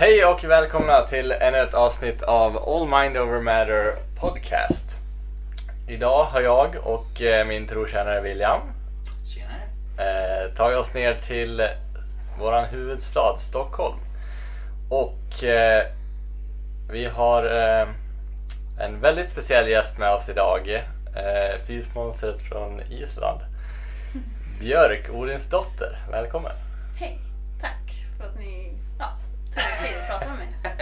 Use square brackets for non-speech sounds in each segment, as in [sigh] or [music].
Hej och välkomna till ännu ett avsnitt av All Mind Over Matter Podcast. Idag har jag och eh, min trotjänare William eh, tagit oss ner till våran huvudstad Stockholm. Och eh, vi har eh, en väldigt speciell gäst med oss idag. Eh, Fysmonstret från Island. [laughs] Björk Odinsdotter, välkommen! Hej, tack för att ni er tid att prata med mig. [laughs]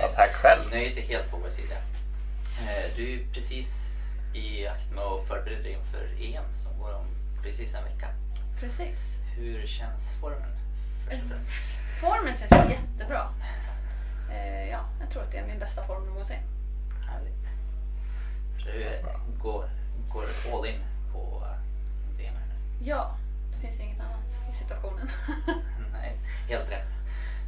Ja, tack själv! Nu är inte helt på vår sida. Eh, Du är ju precis i akt med att förbereda dig inför EM som går om precis en vecka. Precis. Hur känns formen? Främst? Formen känns jättebra. Eh, ja, jag tror att det är min bästa form någonsin. Härligt. Så du går, går all in på eh, DM här nu? Ja, det finns inget annat i situationen. [laughs] Nej, helt rätt.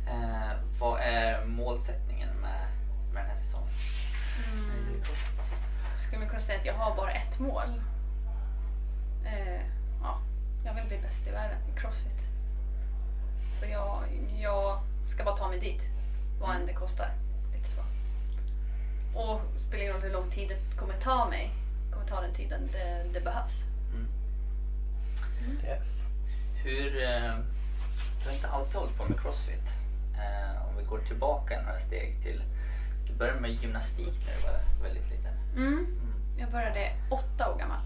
Eh, vad är målsättningen med, med den här säsongen? Mm. Skulle man kunna säga att jag har bara ett mål. Eh, ja, jag vill bli bäst i världen i crossfit. Så jag, jag ska bara ta mig dit, vad än det kostar. Lite så. Och spelar ingen roll hur lång tid det kommer ta mig, kommer ta den tiden det, det behövs. Mm. Yes. Hur, eh, du har inte alltid hållit på med crossfit. Eh, om vi går tillbaka några steg till, du började med gymnastik när du var väldigt liten. Mm. Mm. Jag började åtta år gammal.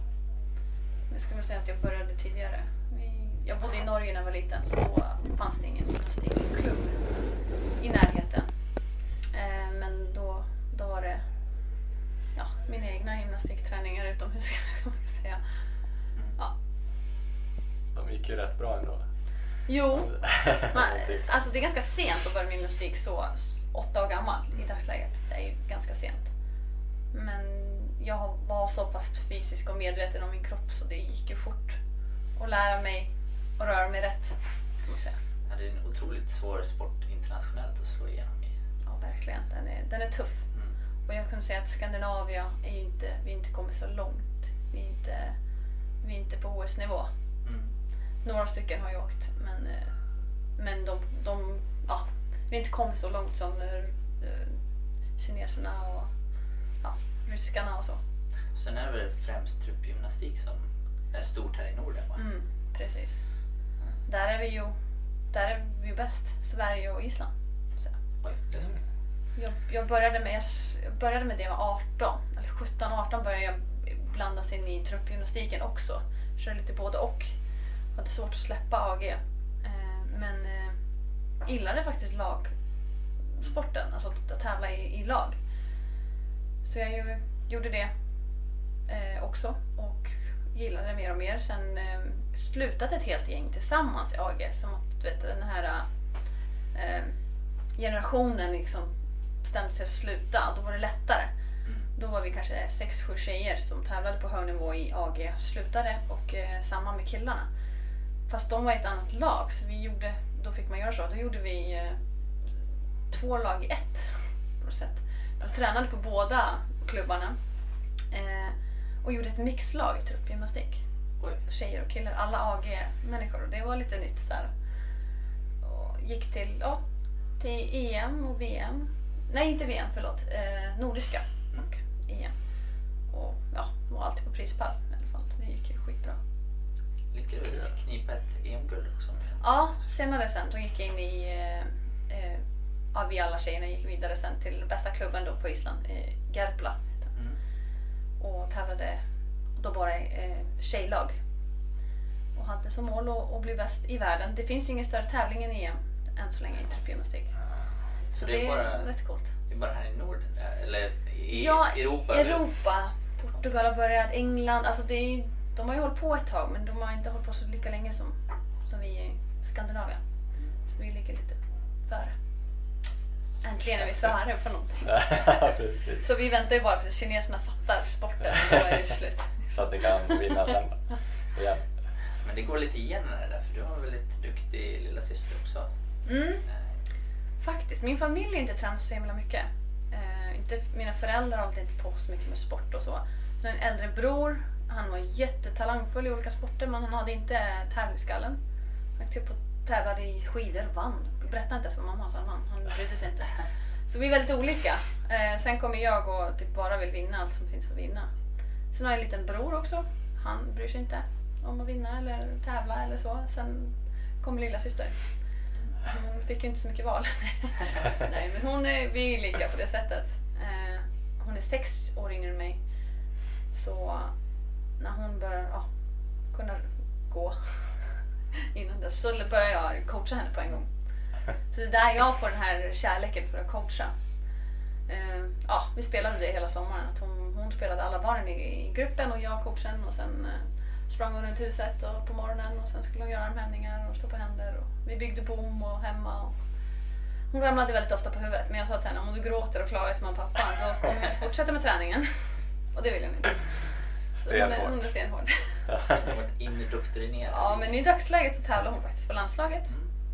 Jag skulle säga att jag började tidigare. Jag bodde i Norge när jag var liten så då fanns det ingen gymnastikklubb i närheten. Eh, Men då, då var det ja, mina egna gymnastikträningar utomhus [laughs] kan man säga. Ja. De gick ju rätt bra ändå. Jo, [laughs] man, alltså det är ganska sent att börja med gymnastik så, åtta år gammal i dagsläget. Det är ju ganska sent. Men jag var så pass fysisk och medveten om min kropp så det gick ju fort att lära mig att röra mig rätt. Ja, det är en otroligt svår sport internationellt att slå igenom i. Ja, verkligen. Den är, den är tuff. Mm. Och jag kan säga att Skandinavien är ju inte, vi inte kommit så långt. Vi är inte, vi är inte på OS-nivå. Mm. Några stycken har ju åkt, men, eh, men de, de, ja, vi har inte kommit så långt som eh, eh, kineserna och ja, ryskarna och så. Sen är det väl främst truppgymnastik som är stort här i Norden va? Mm, precis. Där är vi ju där är vi bäst, Sverige och Island. Så Oj, det är så. jag, jag, började med, jag började med det när jag var 18, eller 17-18 började jag blandas in i truppgymnastiken också. Körde lite både och. Hade svårt att släppa AG. Eh, men eh, gillade faktiskt lagsporten, alltså att, att tävla i, i lag. Så jag ju, gjorde det eh, också och gillade det mer och mer. Sen eh, slutade ett helt gäng tillsammans i AG. Som att du vet, den här eh, generationen liksom bestämde sig att sluta. Då var det lättare. Mm. Då var vi kanske sex, sju tjejer som tävlade på hög nivå i AG, slutade och eh, samma med killarna. Fast de var ett annat lag så vi gjorde, då fick man göra så. Då gjorde vi eh, två lag i ett på något sätt. Jag tränade på båda klubbarna eh, och gjorde ett mixlag i truppgymnastik. Oj. Tjejer och killar, alla AG-människor. Och det var lite nytt så här. Och gick till, ja, till EM och VM. Nej, inte VM, förlåt. Eh, Nordiska och EM. Och ja, var alltid på prispall i alla fall. Det gick ju skitbra. Lyckades knipa ett EM-guld också. Ja, senare sen då gick jag in i... Eh, eh, ja, vi alla tjejerna gick vidare sen till bästa klubben då på Island, eh, Gerpla. Mm. Och tävlade då bara i eh, tjejlag. Och hade som mål att, att bli bäst i världen. Det finns ju ingen större tävling än EM än så länge i truppgymnastik. Så det är, bara, rätt coolt. det är bara här i Norden? Eller i Ja, Europa? eller? Europa. Portugal har börjat, England. Alltså det är ju, de har ju hållit på ett tag men de har inte hållit på så lika länge som, som vi i Skandinavien. Så vi ligger lite före. Äntligen är vi före på någonting. [laughs] Så vi väntar ju bara på att kineserna fattar sporten och [laughs] då är det slut. Så att ni kan vinna sen. Igen. Men det går lite igen det där för du har en väldigt duktig lilla syster också. Mm, Eh, faktiskt. Min familj har inte tränat så himla mycket. Eh, inte, mina föräldrar har alltid inte på så mycket med sport och så. Så en äldre bror, han var jättetalangfull i olika sporter men han hade inte tävlingsskallen. Han typ och tävlade i skidor och vann berättade inte ens för mamma, sa han. Han brydde sig inte. Så vi är väldigt olika. Eh, sen kommer jag och typ bara vill vinna allt som finns att vinna. Sen har jag en liten bror också. Han bryr sig inte om att vinna eller tävla eller så. Sen kommer lilla syster. Hon fick ju inte så mycket val. [laughs] Nej, men hon är, vi är lika på det sättet. Eh, hon är sex år yngre än mig. Så när hon börjar ja, kunna gå [laughs] innan dess så börjar jag coacha henne på en gång. [laughs] Så det är där jag får den här kärleken för att coacha. Eh, ja, vi spelade det hela sommaren. Att hon, hon spelade alla barnen i, i gruppen och jag coachen och sen eh, sprang hon runt huset och på morgonen och sen skulle hon göra armhävningar och stå på händer. Och vi byggde bom och hemma. Och hon ramlade väldigt ofta på huvudet men jag sa till henne om du gråter och klagar till mamma och pappa då kommer jag inte fortsätta med träningen. [laughs] Och det vill hon inte. Hon, är, Stenhård. hon är stenhård. Hon har varit indoktrinerad. Ja, men i dagsläget så tävlar hon faktiskt för landslaget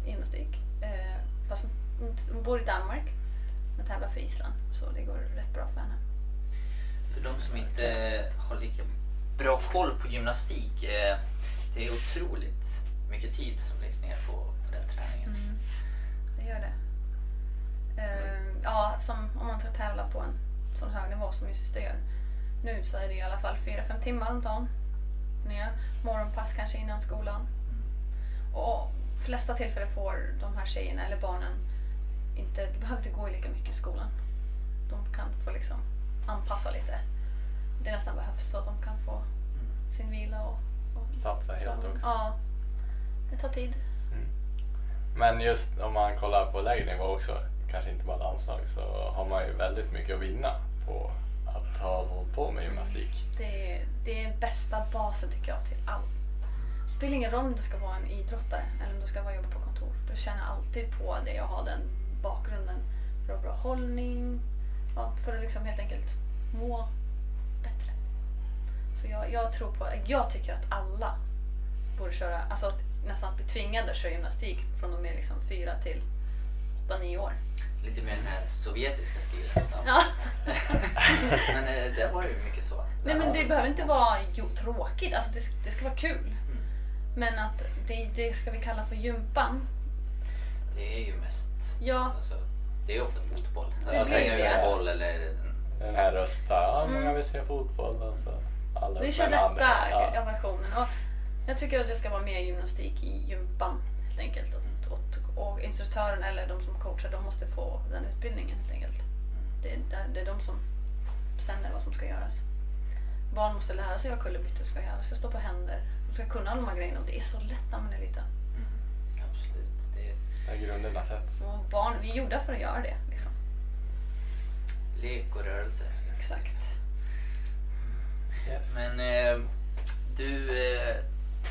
i gymnastik. Eh, fast hon, hon bor i Danmark men tävlar för Island. Så det går rätt bra för henne. För de som inte har lika bra koll på gymnastik. Eh, det är otroligt mycket tid som läggs ner på, på den träningen. Mm, det gör det. Eh, ja, som om man ska tävla på en sån hög nivå som min syster gör. Nu så är det i alla fall 4-5 timmar om dagen. Ner. Morgonpass kanske innan skolan. Och flesta tillfällen får de här tjejerna eller barnen inte, de behöver inte gå lika mycket i skolan. De kan få liksom anpassa lite. Det nästan behövs så att de kan få sin vila och, och Satsa helt också. Ja, det tar tid. Men just om man kollar på lägre nivå också, kanske inte bara landslag, så har man ju väldigt mycket att vinna på att ha hållit på med gymnastik. Det, är- det är bästa basen tycker jag till allt. Det spelar ingen roll om du ska vara en idrottare eller om du ska vara jobba på kontor. Du känner alltid på det och ha den bakgrunden för att ha bra hållning, för att liksom helt enkelt må bättre. Så jag, jag tror på, jag tycker att alla borde köra, alltså nästan att bli tvingade att köra gymnastik från och med liksom fyra till åtta, nio år. Lite mer den här sovjetiska stilen. Så. [laughs] Ja. [laughs] men eh, det var ju mycket så. Nej men det behöver inte vara jo, tråkigt, alltså det, det ska vara kul. Men att det, det ska vi kalla för gympan. Det är ju mest... Ja, Alltså, det är ofta fotboll. Alltså blir slänga ut det. en boll eller... Den här rösta, ja, många Mm. vill se fotboll. Och så alla vi kör lätta Ja. versionen. Och jag tycker att det ska vara mer gymnastik i gympan helt enkelt. Och, och, instruktören eller de som coachar, de måste få den utbildningen helt enkelt. Det, är- det är de som bestämmer vad som ska göras. Barn måste lära sig vad kullerbyttor ska göras, stå på händer. De ska kunna alla de här grejerna och det är så lätt när man är liten. Absolut. Det är sätts. Och barn, vi är gjorda för att göra det. Liksom. lek och rörelse. Exakt. Yes. Men eh, du, eh,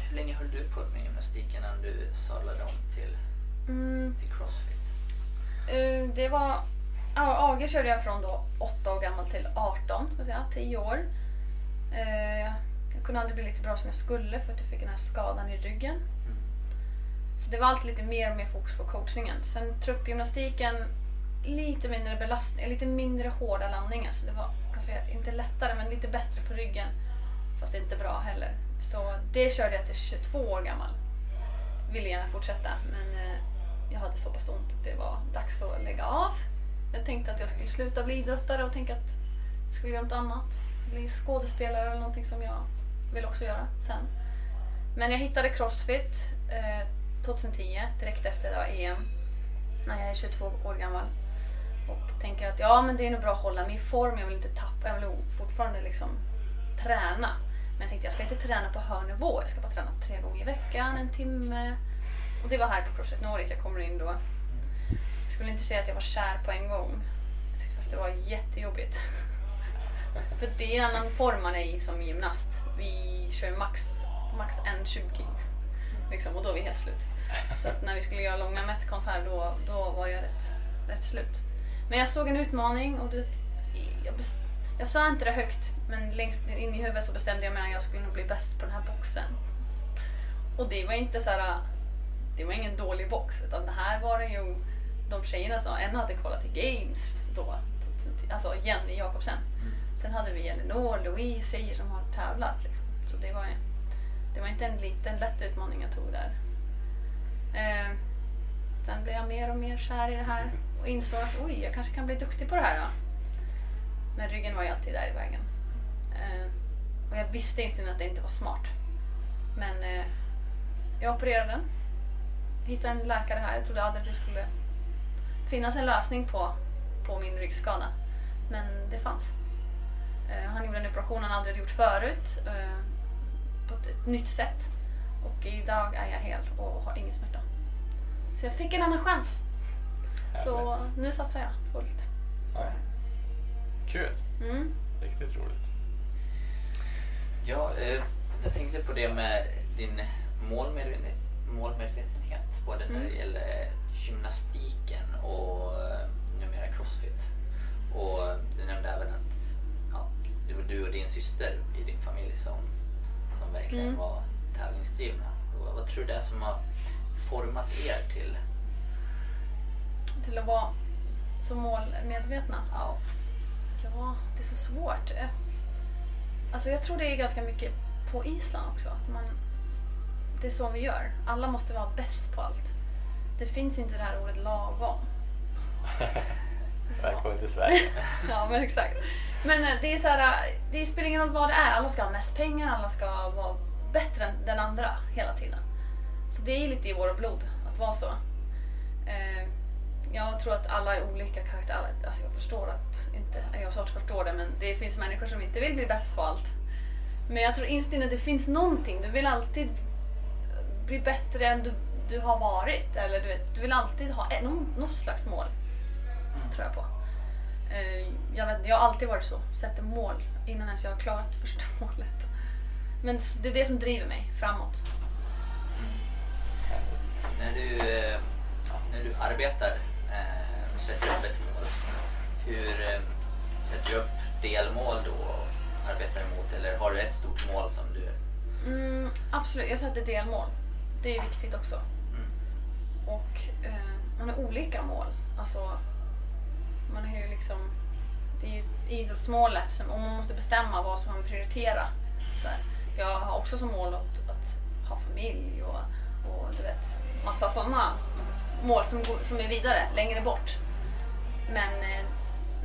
hur länge höll du på med gymnastiken innan du sadlade om till, Mm, till crossfit? eh, det var... Ja, AG körde jag från då 8 år gammal till 18, så säga, 10 år. Eh, jag kunde aldrig bli lite bra som jag skulle för att jag fick den här skadan i ryggen. Så det var alltid lite mer och mer fokus på coachningen. Sen truppgymnastiken, lite mindre belastning, lite mindre hårda landningar. Så det var kan säga, inte lättare men lite bättre för ryggen. Fast inte bra heller. Så det körde jag till 22 år gammal. Ville gärna fortsätta men eh, jag hade så pass ont att det var dags att lägga av. Jag tänkte att jag skulle sluta bli idrottare och tänka att jag skulle göra något annat. Bli skådespelare eller någonting som jag vill också göra sen. Men jag hittade Crossfit eh, 2010, direkt efter det var EM. När jag är 22 år gammal. Och tänker att ja, men det är nog bra att hålla mig i form. Jag vill inte tappa, jag vill fortfarande liksom träna. Men jag tänkte jag ska inte träna på hög nivå. Jag ska bara träna tre gånger i veckan, en timme. Och det var här på Crossfit Nordic jag kommer in då. Jag skulle inte säga att jag var kär på en gång. Jag tyckte fast det var jättejobbigt. [laughs] För det är en annan form man är i som gymnast. Vi kör max, max 1,20 liksom, och då är vi helt slut. Så att när vi skulle göra långa metcons här då, då var jag rätt, rätt slut. Men jag såg en utmaning och det, jag, jag sa inte det högt men längst in i huvudet så bestämde jag mig att jag skulle nog bli bäst på den här boxen. Och det var inte så här, det var ingen dålig box utan det här var det ju de tjejerna som, en hade kollat i games då, alltså Jenny Jakobsen. Sen hade vi Elinor, Louise, tjejer som har tävlat. Liksom. Så det var, det var inte en liten lätt utmaning jag tog där. Eh, Sen blev jag mer och mer kär i det här och insåg att oj, jag kanske kan bli duktig på det här. Då. Men ryggen var ju alltid där i vägen. Eh, och jag visste inte att det inte var smart. Men eh, jag opererade den. Hittade en läkare här. Jag trodde aldrig att det skulle finnas en lösning på, på min ryggskada. Men det fanns. Eh, han gjorde en operation han aldrig hade gjort förut. Eh, på ett, ett nytt sätt. Och idag är jag hel och har ingen smärta. Så jag fick en annan chans. Så Härligt. nu satsar jag fullt. Ja. Kul. Mm. Riktigt roligt. Ja, eh, jag tänkte på det med din målmedvetenhet, målmedvetenhet både när det Mm. gäller gymnastiken och eh, numera crossfit. Och du nämnde även att ja, det var du och din syster i din familj som, som verkligen Mm. var tävlingsdrivna. Och vad tror du det är som har format er till Till att vara så målmedvetna. ja, Ja, det är så svårt. Alltså jag tror det är ganska mycket på Island också. Att man, det är så vi gör. Alla måste vara bäst på allt. Det finns inte det här ordet lagom. [laughs] Välkommen till Sverige. [laughs] Ja, men exakt. Men eh, det är så här, eh, det spelar ingen roll vad det är. Alla ska ha mest pengar, alla ska vara bättre än den andra hela tiden. Så det är lite i våra blod att vara så. Eh, Jag tror att alla är olika karaktärer. Alltså jag förstår att inte, jag har svårt att förstå det, men det finns människor som inte vill bli bäst på allt. Men jag tror inst inne att det finns någonting. Du vill alltid bli bättre än du, du har varit. Eller du, vet, du vill alltid ha ett- någon, något slags mål. Tror jag på. Eh, Jag, vet, jag har alltid varit så. Sätter mål innan ens jag har klarat första [laughs] målet. Men det är det som driver mig framåt. När du, eh, när du arbetar sätter upp ett mål, hur eh, sätter du upp delmål då och arbetar emot eller har du ett stort mål som du... Mm, absolut, jag sätter delmål. Det är viktigt också. Mm. Och eh, man har olika mål. Alltså, man har ju liksom... Det är ju idrottsmålet som, och man måste bestämma vad som man prioriterar. Så här. Jag har också som mål att, att ha familj och, och du vet, massa sådana mål som, som är vidare, längre bort. Men, eh,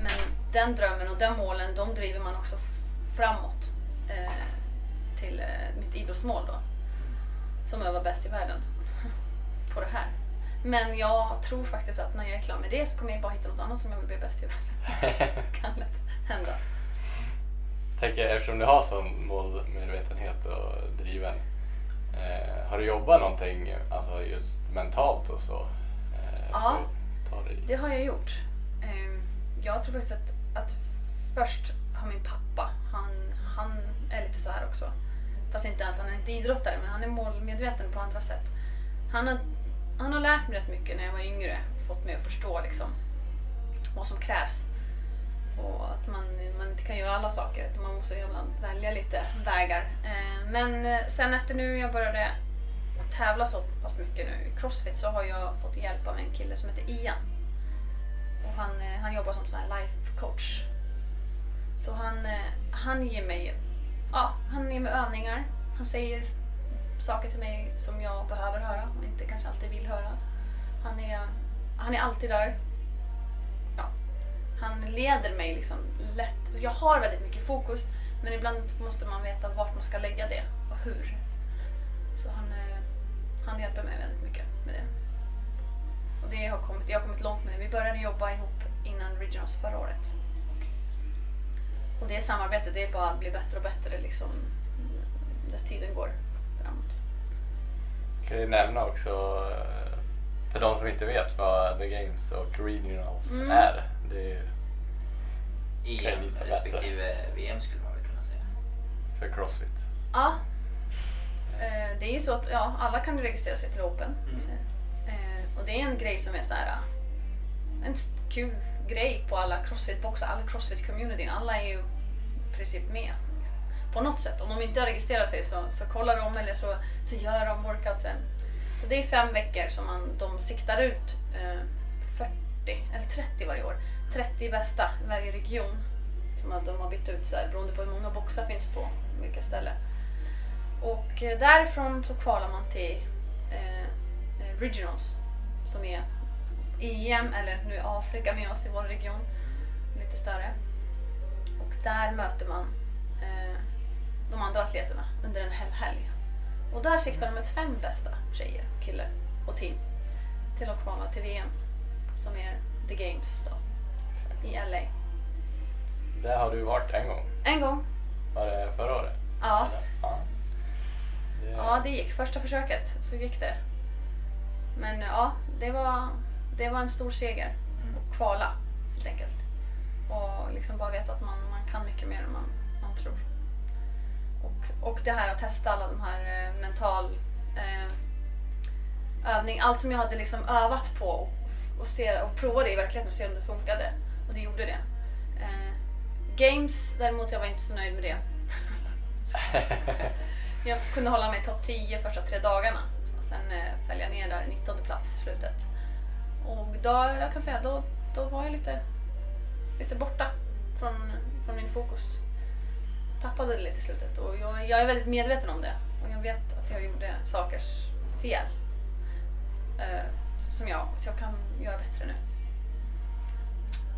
men den drömmen och den målen, de driver man också framåt eh, till eh, mitt idrottsmål då. Som att vara bäst i världen [laughs] på det här. Men jag tror faktiskt att när jag är klar med det så kommer jag bara hitta något annat som jag vill bli bäst i världen. [laughs] kan lätt hända. Tänker, eftersom du har sån målmedvetenhet och driven, eh, har du jobbat någonting alltså just mentalt och så? Eh, Ja. Det har jag gjort. Ehm, jag tror faktiskt att, att först har min pappa, han, han är lite så här också. Fast inte att han är inte idrottare, men han är målmedveten på andra sätt. Han har, han har lärt mig rätt mycket när jag var yngre. Fått mig att förstå liksom, vad som krävs. Och att man, man inte kan göra alla saker, utan man måste ibland välja lite vägar. Ehm, men eh, sen efter nu jag började tävla så pass mycket nu i Crossfit så har jag fått hjälp av en kille som heter Ian. Han, eh, han jobbar som sån här life coach. Så han, eh, han ger mig ja, han ger mig övningar. Han säger saker till mig som jag behöver höra och inte kanske alltid vill höra. Han är, han är alltid där. Ja. Han leder mig liksom lätt. Jag har väldigt mycket fokus men ibland måste man veta vart man ska lägga det och hur. Så han, eh, han hjälper mig väldigt mycket med det. Och det har kommit, jag har kommit långt med det. Vi började jobba ihop innan Regionals förra året. Och det samarbetet det är bara att bli bättre och bättre liksom, dess tiden går framåt. Kan du nämna också, för de som inte vet vad The Games och Regionals Mm. är. Det är ju EM respektive VM skulle man väl kunna säga. för Crossfit. Ja. Eh, Det är ju så att ja, alla kan ju registrera sig till Open. Mm. Och det är en grej som är så här, äh, en kul grej på alla crossfit-boxar, alla crossfit-communityn. Alla är ju i princip med. Liksom. På något sätt. Om de inte har registrerat sig så, så kollar de eller så, så gör de workoutsen. Så det är fem veckor som man, de siktar ut äh, eh, 40 eller 30 varje år. 30 bästa i varje region. Som de har bytt ut så här, beroende på hur många boxar finns på vilka ställen. Och eh, därifrån så kvalar man till eh, regionals som är EM, eller nu är Afrika med oss i vår region, lite större. Och där möter man eh, de andra atleterna under en hel helg. Och där siktar de ut fem bästa tjejer, killar och team till att kvala till VM som är The Games då, i LA. Där har du varit en gång. En gång. Var det förra året? Ja, Eller? Ja. Det, ja det gick. Första försöket så gick det. Men ja, det var, det var en stor seger. att kvala helt enkelt. Och liksom bara veta att man, man kan mycket mer än man, man tror. Och, och det här att testa alla de här eh, mental eh, övning, allt som jag hade liksom övat på och, och, se, och prova det i verkligheten och se om det funkade. Och det gjorde det. Eh, games däremot, jag var inte så nöjd med det. [laughs] jag kunde hålla mig topp 10 första tre dagarna. Sen eh, föll jag ner där 19 plats i slutet. Och då, jag kan säga, då, då var jag lite, lite borta från, från min fokus. Tappade det lite i slutet och jag, jag är väldigt medveten om det. Och jag vet att jag gjorde saker fel. Eh, som jag, så jag kan göra bättre nu.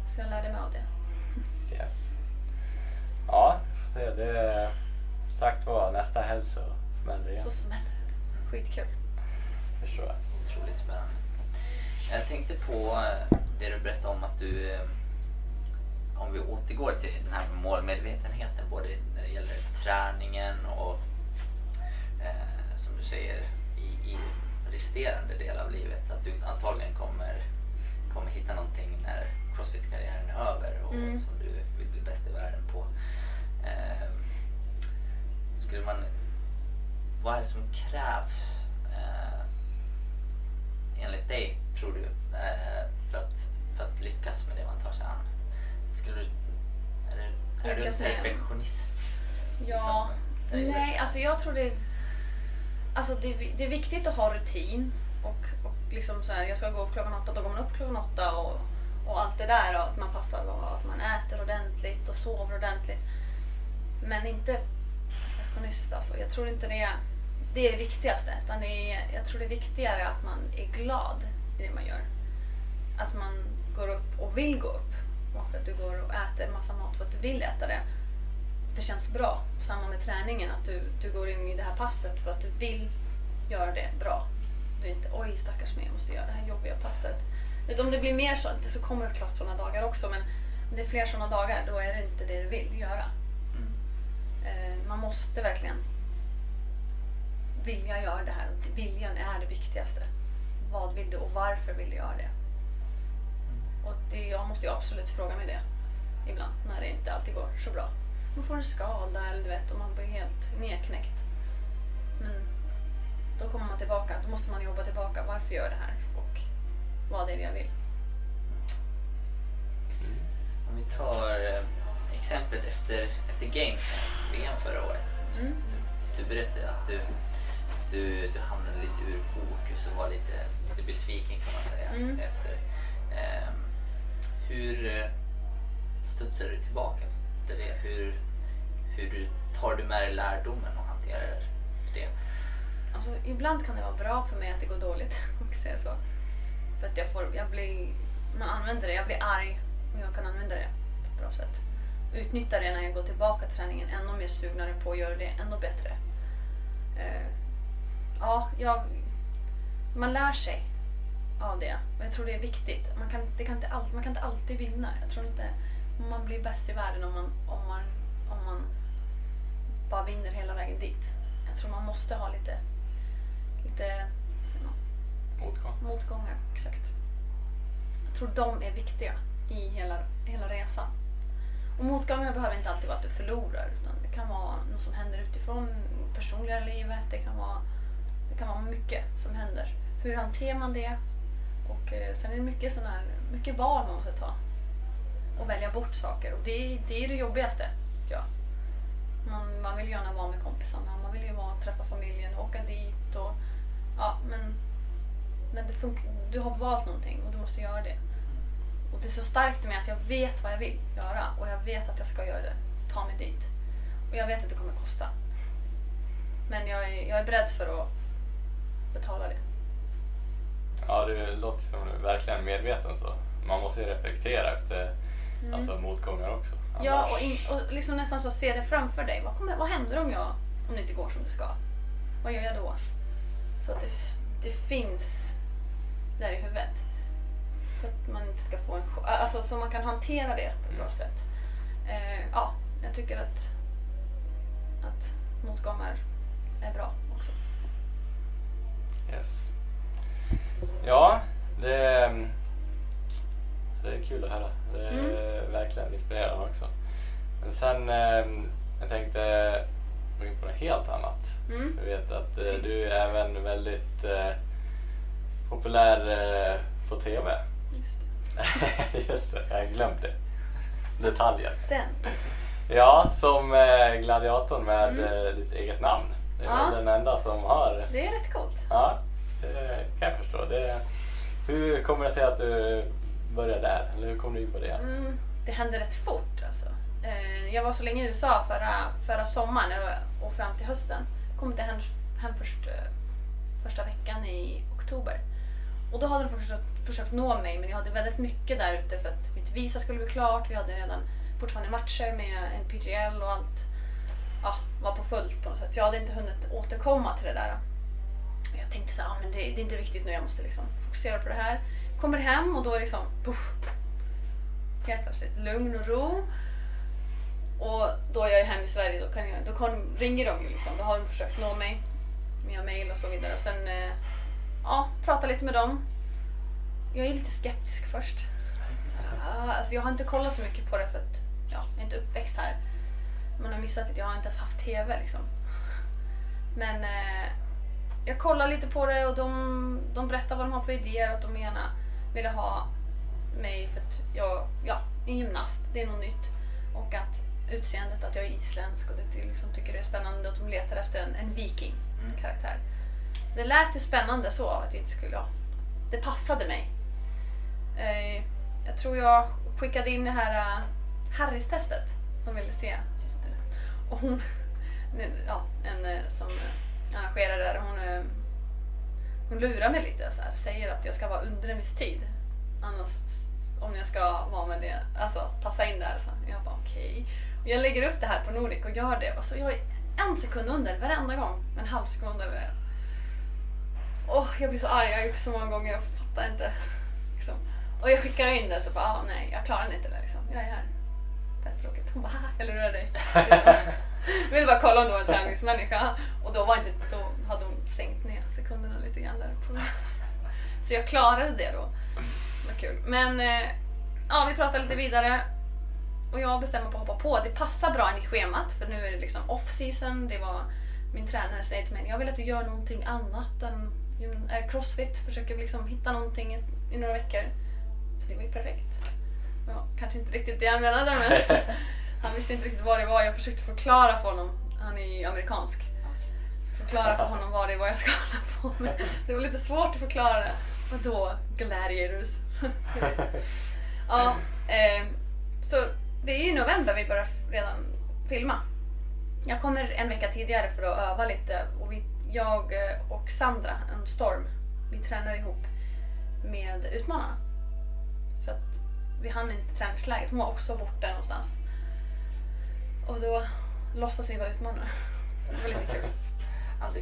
Så jag lärde mig av det. Yes. Ja, det är sagt var nästa helg så smäller det igen. Så smäller det. Skitkul. Förstår jag. Otroligt spännande. Jag tänkte på eh, det du berättade om att du, eh, om vi återgår till den här målmedvetenheten, både när det gäller träningen och eh, som du säger i, i resterande del av livet, att du antagligen kommer, kommer hitta någonting när crossfit-karriären är över och Mm. som du vill bli bäst i världen på. Eh, skulle man, vad är det som krävs eh, enligt dig, tror du, eh, för, att, för att lyckas med det man tar sig an? Skulle du, är det, är du en med? perfektionist? Ja, Liksom, nej, alltså jag tror det, alltså det, är det är viktigt att ha rutin. Och, och liksom så här, jag ska gå upp klockan åtta, då går man upp klockan åtta och, och allt det där. Och att man passar och att man äter ordentligt och sover ordentligt. Men inte perfektionist alltså. Jag tror inte det är det, är det viktigaste. Utan det är, jag tror det är viktigare att man är glad i det man gör. Att man går upp och vill gå upp. Och att du går och äter massa mat för att du vill äta det det känns bra. Samma med träningen, att du, du går in i det här passet för att du vill göra det bra. Du är inte oj stackars mig, jag måste göra det här jobbiga passet. Utan om det blir mer sånt så kommer det klart sådana dagar också men om det är fler sådana dagar då är det inte det du vill göra. Mm. Eh, man måste verkligen vilja göra det här viljan är det viktigaste. Vad vill du och varför vill du göra det? Och det, jag måste ju absolut fråga mig det ibland när det inte alltid går så bra. Man får en skada eller du vet och man blir helt nedknäckt. Men då kommer man tillbaka. Då måste man jobba tillbaka. Varför gör jag det här? Och vad är det jag vill? Om vi tar eh, exemplet efter, efter Games, VM förra året. Mm. Du, du berättade att du, du, du hamnade lite ur fokus och var lite, lite besviken kan man säga. Mm. Efter. Ehm, hur eh, studsar du tillbaka efter det? Hur, hur tar du med dig lärdomen och hanterar det? Alltså, ibland kan det vara bra för mig att det går dåligt. [laughs] Säger så. För att jag får, jag blir, man använder det, jag blir arg och jag kan använda det på ett bra sätt. Utnyttja det när jag går tillbaka till träningen ännu mer sugnare på att göra det ännu bättre. Eh, ja, jag, man lär sig av det och jag tror det är viktigt. Man kan, det kan inte alltid, man kan inte alltid vinna. Jag tror inte man blir bäst i världen om man, om man, om man bara vinner hela vägen dit. Jag tror man måste ha lite, lite Motgång. motgångar. Exakt. Jag tror de är viktiga i hela, hela resan. Och motgångarna behöver inte alltid vara att du förlorar utan det kan vara något som händer utifrån personliga livet. Det kan vara, kan vara mycket som händer. Hur hanterar man det? Och eh, sen är det mycket, sån här, mycket val man måste ta. Och välja bort saker. Och det, det är det jobbigaste. ja. Man, man vill gärna vara med kompisarna, man vill ju vara, träffa familjen, åka dit och ja, men, men det du har valt någonting och du måste göra det. Och det är så starkt med att jag vet vad jag vill göra och jag vet att jag ska göra det. Ta mig dit. Och jag vet att det kommer kosta. Men jag är, jag är beredd för att betala det. Ja, du låter som du verkligen medveten så. Man måste ju reflektera efter alltså, motgångar också. Mm. Ja, Annars- och, in, och liksom nästan så se det framför dig. Vad, kommer, vad händer om, jag, om det inte går som det ska? Vad gör jag då? Så att det, det finns där i huvudet. För att man inte ska få en. Alltså så man kan hantera det på ett bra sätt. Eh, ja, jag tycker att, att motgångar är bra. Yes. Ja, det, det är kul att höra. Det är verkligen inspirerande också. Men sen, eh, jag tänkte gå in på något helt annat. Mm. Jag vet att eh, du är även väldigt eh, populär på TV. Just det. [laughs] Just det, jag glömt det. Detaljer. Den. Ja, som gladiatorn med Mm. ditt eget namn. Det är Ja. den enda som har Det är rätt coolt. Ja, det kan jag förstå. Det, hur kommer det sig att du började där? Eller hur kom du in på det? Mm, det hände rätt fort alltså. Eh, jag var så länge i USA förra, förra sommaren och- fram till hösten. Kom inte hem, hem först, eh, första veckan i oktober. Och då hade de försökt, försökt nå mig men jag hade väldigt mycket där ute för att mitt visa skulle bli klart. Vi hade redan fortfarande matcher med NPGL och allt ja, var på fullt på något sätt. Jag hade inte hunnit återkomma till det där. Jag tänkte så här, ah, men det, det är inte viktigt nu, jag måste liksom fokusera på det här. Kommer hem och då är liksom, puff, helt plötsligt lugn och ro. Och då är jag ju hemma i Sverige, då, kan jag, då kan, ringer de ju liksom. Då har de försökt nå mig via mail och så vidare. Och sen eh, ja, prata lite med dem. Jag är lite skeptisk först. Så här, ah, alltså jag har inte kollat så mycket på det för att ja, jag är inte uppväxt här. Man har missat att jag har inte ens haft TV liksom. Men eh, jag kollar lite på det och de, de berättar vad de har för idéer och att de gärna ville ha mig för att jag ja, är gymnast, det är något nytt. Och att utseendet, att jag är isländsk och det liksom tycker det är spännande att de letar efter en, en viking-karaktär. Så det lät ju spännande så, att det inte skulle, ja, det passade mig. Eh, jag tror jag skickade in det här uh, Harris-testet de ville se. Och hon, ja, en eh, som eh, arrangerar det där, hon, eh, hon lurar mig lite så här, säger att jag ska vara under en viss tid. Annars, om jag ska vara med det, alltså passa in där. Så jag bara okej. Okay. Jag lägger upp det här på Nordic och gör det och så jag är en sekund under varenda gång. En halv sekund över. Åh, jag blir så arg, jag har gjort det så många gånger, jag fattar inte. Liksom. Och jag skickar in det så bara, ah, nej jag klarar inte det liksom. Jag är här. Fett tråkigt. Hon bara, "Haha, jag lurar dig. Jag ville bara kolla om det var en träningsmänniska. Och då, var inte, då hade hon sänkt ner sekunderna lite grann där. På. Så jag klarade det då. Vad kul. Men eh, ja, vi pratade lite vidare. Och jag bestämmer mig på att hoppa på. Det passar bra in i schemat för nu är det liksom off season. Det var min tränare säger till mig, jag vill att du gör någonting annat än eh, crossfit. Försöker liksom hitta någonting i, i några veckor. Så det var ju perfekt. Ja, kanske inte riktigt det han menade men [laughs] han visste inte riktigt vad det var. Jag försökte förklara för honom. Han är ju amerikansk. Förklara för honom vad det var jag ska hålla på med. [laughs] Det var lite svårt att förklara det. Vadå gladiators? [laughs] ja, eh, så det är ju november vi börjar redan filma. Jag kommer en vecka tidigare för att öva lite och vi, jag eh, och Sandra, en storm, vi tränar ihop med Utmanarna. För att vi hann inte träningsläget. Hon var också borta någonstans. Och då låtsas vi vara utmanare. Det var lite kul. Alltså,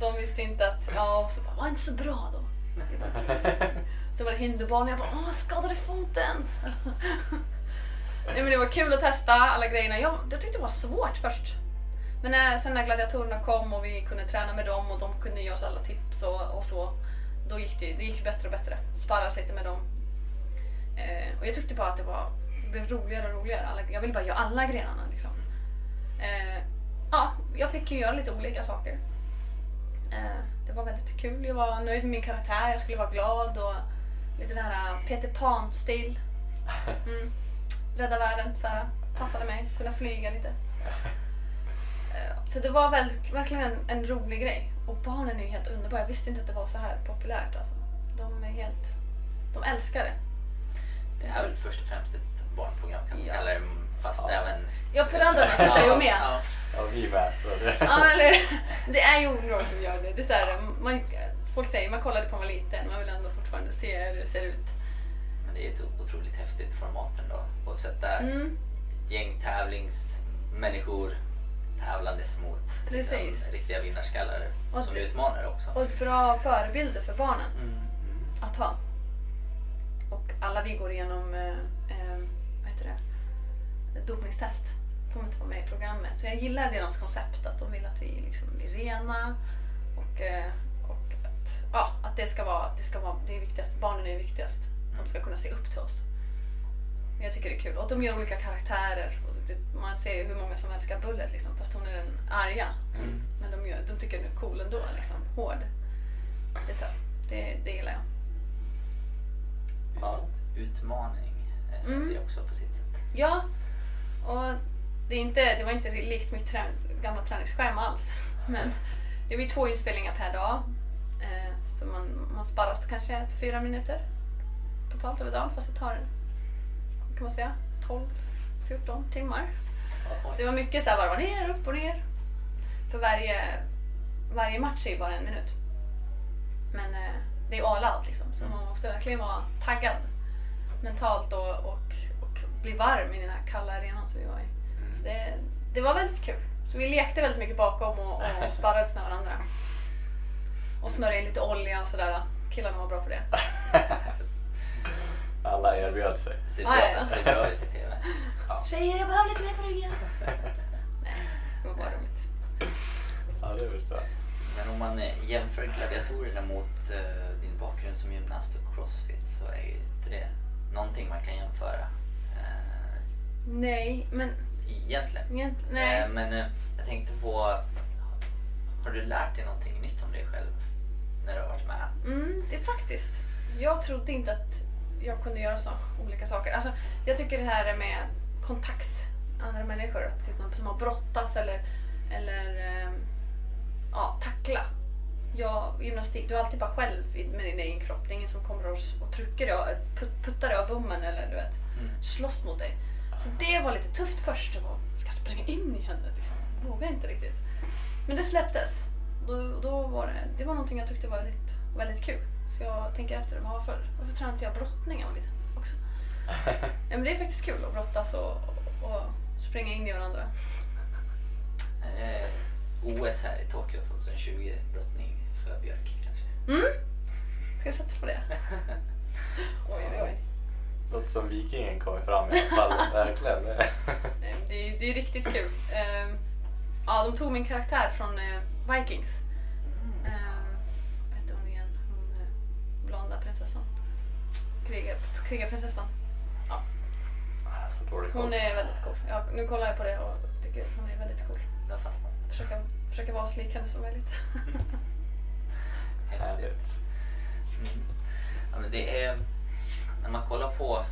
De visste inte att, ja, och så bara, var inte så bra då. Så var det hinderbana jag bara, åh, skadade foten. Nej, men det var kul att testa alla grejerna. Jag, jag tyckte det var svårt först. Men när, sen när gladiatorerna kom och vi kunde träna med dem och de kunde ge oss alla tips och, och så. Då gick det, det gick bättre och bättre. Sparras lite med dem. Eh, och jag tyckte bara att det, var, det blev roligare och roligare. Alla, jag ville bara göra alla grenarna liksom. Eh, ja, jag fick ju göra lite olika saker. Eh, det var väldigt kul. Jag var nöjd med min karaktär. Jag skulle vara glad och lite den här Peter Pan-stil. Mm. Rädda världen, så här, passade mig. Kunna flyga lite. Eh, så det var väl, verkligen en, en rolig grej. Och barnen är ju helt underbara. Jag visste inte att det var så här populärt. Alltså. De är helt... De älskar det. Det är väl först och främst ett barnprogram kan man Ja. kalla det. Fast Ja. även... Ja, föräldrarna tittar ju med. Ja, Ja, vi med. Ja, eller, det är ju ungdomar som gör det. det är så här, man, folk säger man kollade på när man var liten, man vill ändå fortfarande se hur det ser ut. Men det är ett otroligt häftigt format ändå. Att sätta Mm. ett gäng tävlingsmänniskor tävlandes mot Precis. riktiga vinnarskallar Och som det- utmanar också. Och bra förebilder för barnen Mm. att ha. Och alla vi går igenom eh, eh, vad heter det? dopningstest. Får inte vara med i programmet. Så jag gillar deras koncept att de vill att vi liksom blir rena och, eh, och att, ja, att det ska vara, det ska vara det är viktigast. Barnen är viktigast. De ska kunna se upp till oss. Jag tycker det är kul. Och de gör olika karaktärer. Man ser ju hur många som älskar Bullet liksom, fast hon är den arga. Mm. Men de, gör, de tycker den är cool ändå. Liksom. Hård. Det, det, det gillar jag. Ja. Utmaning eh, Mm. det också på sitt sätt. Ja, och det, är inte, det var inte likt mitt trä, gamla träningsschema alls. Men det blir två inspelningar per dag. Eh, så man, man sparras kanske fyra minuter totalt över dagen fast det tar, kan man säga, 12-14 timmar. Så det var mycket så här varva ner, upp och ner. För varje, varje match är ju bara en minut. Men eh, det är all out liksom, så man måste verkligen vara taggad mentalt och, och, och bli varm i den här kalla arenan som vi var i. Så det, det var väldigt kul. Så vi lekte väldigt mycket bakom och, och [laughs] sparrades med varandra. Och smörjde in lite olja och sådär. Killarna var bra på det. [laughs] Alla erbjöd sig. Ser bra, ja. ser bra ut i TV. Tjejer, jag behöver lite mer på ryggen. [laughs] Nej, det var bara roligt. Ja, det förstår jag. Men om man jämför gladiatorerna mot din bakgrund som gymnast och crossfit så är ju inte det någonting man kan jämföra. Eh, Nej, men... egentligen. egent- Eh, Nej. men eh, jag tänkte på, har du lärt dig någonting nytt om dig själv när du har varit med? Mm, det är faktiskt. Jag trodde inte att jag kunde göra så olika saker. Alltså, jag tycker det här med kontakt med andra människor, att som har brottats eller, eller ja, tackla. Jag, gymnastik, du är alltid bara själv med din egen kropp. Det är ingen som kommer och, och trycker dig, put- puttar dig av bommen eller du vet, Mm. slåss mot dig. Så det var lite tufft först. Jag bara, ska jag spränga in i henne? Liksom. Vågade inte riktigt. Men det släpptes. Då, då var det, det var någonting jag tyckte var väldigt, väldigt kul. Så jag tänker efter, varför, varför tränade inte jag brottning jag var liten också? [laughs] ja, men det är faktiskt kul att brottas och, och springa in i varandra. Eh, OS här i Tokyo 2020, brottning för Björk kanske. Mm? Ska jag sätta på det? [laughs] Oj, oj, oj. Låter som Vikingen kommer fram i alla fall. [laughs] Verkligen. Nej, det, är- det är riktigt kul. Ehm, ja, de tog min karaktär från eh, Vikings. Um, vad hette hon igen? Hon eh, blonda prinsessan. Krigar, krigarprinsessan. Dålig koll. Hon är väldigt cool. Ja, nu kollar jag på det och tycker hon är väldigt cool. Det har fastnat. Försöka, försöka vara så lik henne som möjligt. [laughs] Härligt. Mm. Ja, men det är, när man kollar på,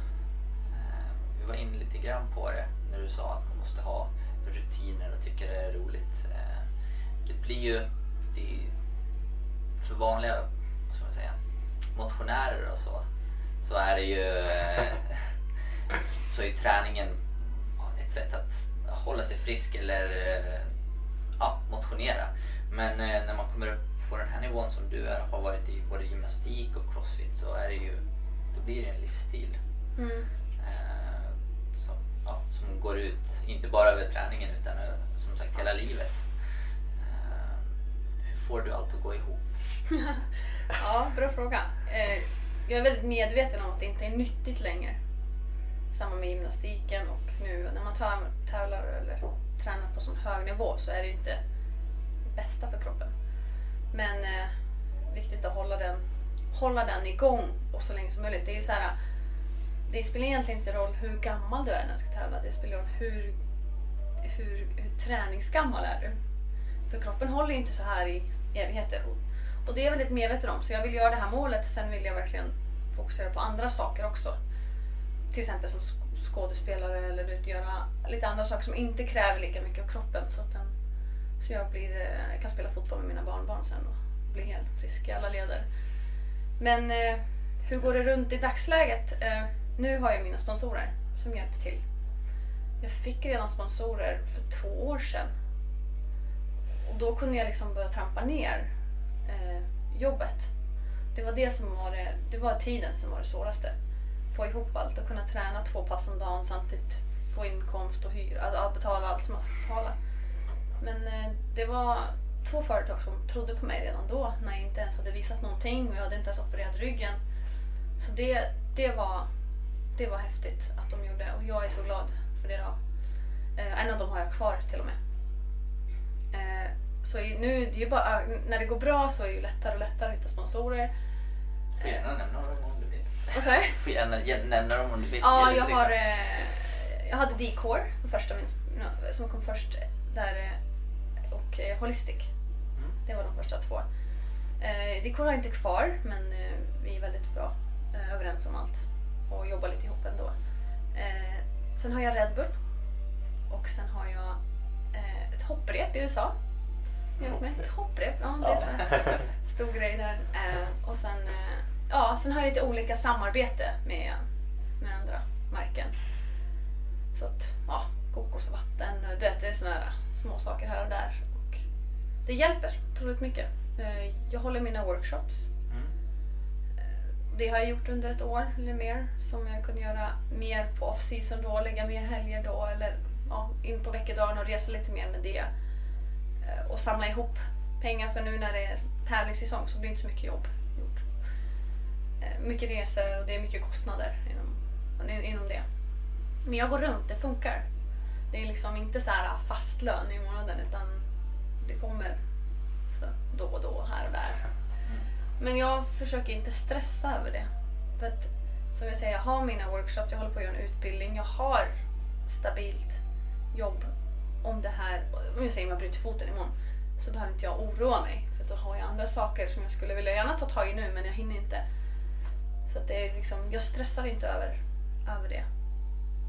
eh, vi var inne lite grann på det när du sa att man måste ha rutiner och tycker det är roligt. Eh, det blir ju, det för vanliga vad ska man säga, motionärer och så, så är det ju, eh, [laughs] så är träningen ett sätt att hålla sig frisk eller eh, ja, motionera. Men eh, när man kommer upp på den här nivån som du är, har varit i både gymnastik och crossfit så är det ju, då blir det en livsstil Mm. eh, som, ja, som går ut, inte bara över träningen utan eh, som sagt hela livet. Eh, hur får du allt att gå ihop? [laughs] Ja, bra fråga. Eh, jag är väldigt medveten om att det inte är nyttigt längre. Samma med gymnastiken och nu när man täv- tävlar eller tränar på sån hög nivå så är det ju inte det bästa för kroppen. Men eh, viktigt att hålla den, hålla den igång och så länge som möjligt. Det är ju så här, det spelar egentligen inte roll hur gammal du är när du ska tävla. Det spelar roll hur, hur, hur träningsgammal är du. För kroppen håller ju inte så här i evigheter. Och, och det är jag väldigt medveten om. Så jag vill göra det här målet. Sen vill jag verkligen fokusera på andra saker också. Till exempel som skådespelare eller vet, göra lite andra saker som inte kräver lika mycket av kroppen. Så, att den, så jag blir, eh, kan spela fotboll med mina barnbarn sen och bli helt frisk i alla leder. Men eh, hur går det runt i dagsläget? Eh, nu har jag mina sponsorer som hjälper till. Jag fick redan sponsorer för två år sedan. Och då kunde jag liksom börja trampa ner. Eh, jobbet. Det var det som var det, det var tiden som var det svåraste. Få ihop allt och kunna träna två pass om dagen samtidigt få inkomst och hyra, att betala allt som man ska betala. Men eh, det var två företag som trodde på mig redan då när jag inte ens hade visat någonting och jag hade inte ens opererat ryggen. Så det, det, var, det var häftigt att de gjorde och jag är så glad för det. Då. Eh, en av dem har jag kvar till och med. Eh, så nu, det är bara, när det går bra så är det lättare och lättare att hitta sponsorer. Får gärna nämna dem om du vill. Vad sa du? Får gärna nämna dem om du vill. Ja, jag till har... jag hade D-core, första som kom först där och eh, Holistic. Mm. Det var de första två. Eh, D-core har jag inte kvar men eh, vi är väldigt bra eh, överens om allt och jobbar lite ihop ändå. Sen har jag Red Bull och sen har jag ett hopprep i USA. Med? Hopprep? Ja det är här [laughs] stor grej där. Och sen, ja, sen har jag lite olika samarbete med, med andra märken. Så att, ja, kokosvatten, du vet, det är såna här små saker här och där. Det hjälper otroligt mycket. Eh, jag håller mina workshops. Mm. Eh, Det har jag gjort under ett år eller mer som jag kunde göra mer på off-season då, lägga mer helger då eller ja, in på veckodagen och resa lite mer med det. Eh, Och samla ihop pengar för nu när det är tävlingssäsong så blir det inte så mycket jobb gjort. Mycket resor och det är mycket kostnader inom, inom det. Men jag går runt, det funkar. Det är liksom inte så här fast lön i månaden utan det kommer så då och då, här och där. Men jag försöker inte stressa över det. För att som jag säger, jag har mina workshops, jag håller på att göra en utbildning, jag har stabilt jobb. Om det här, om jag säger att jag bryter foten imorgon, så behöver inte jag oroa mig. För då har jag andra saker som jag skulle vilja gärna ta tag i nu men jag hinner inte. Så att det är liksom, jag stressar inte över, över det.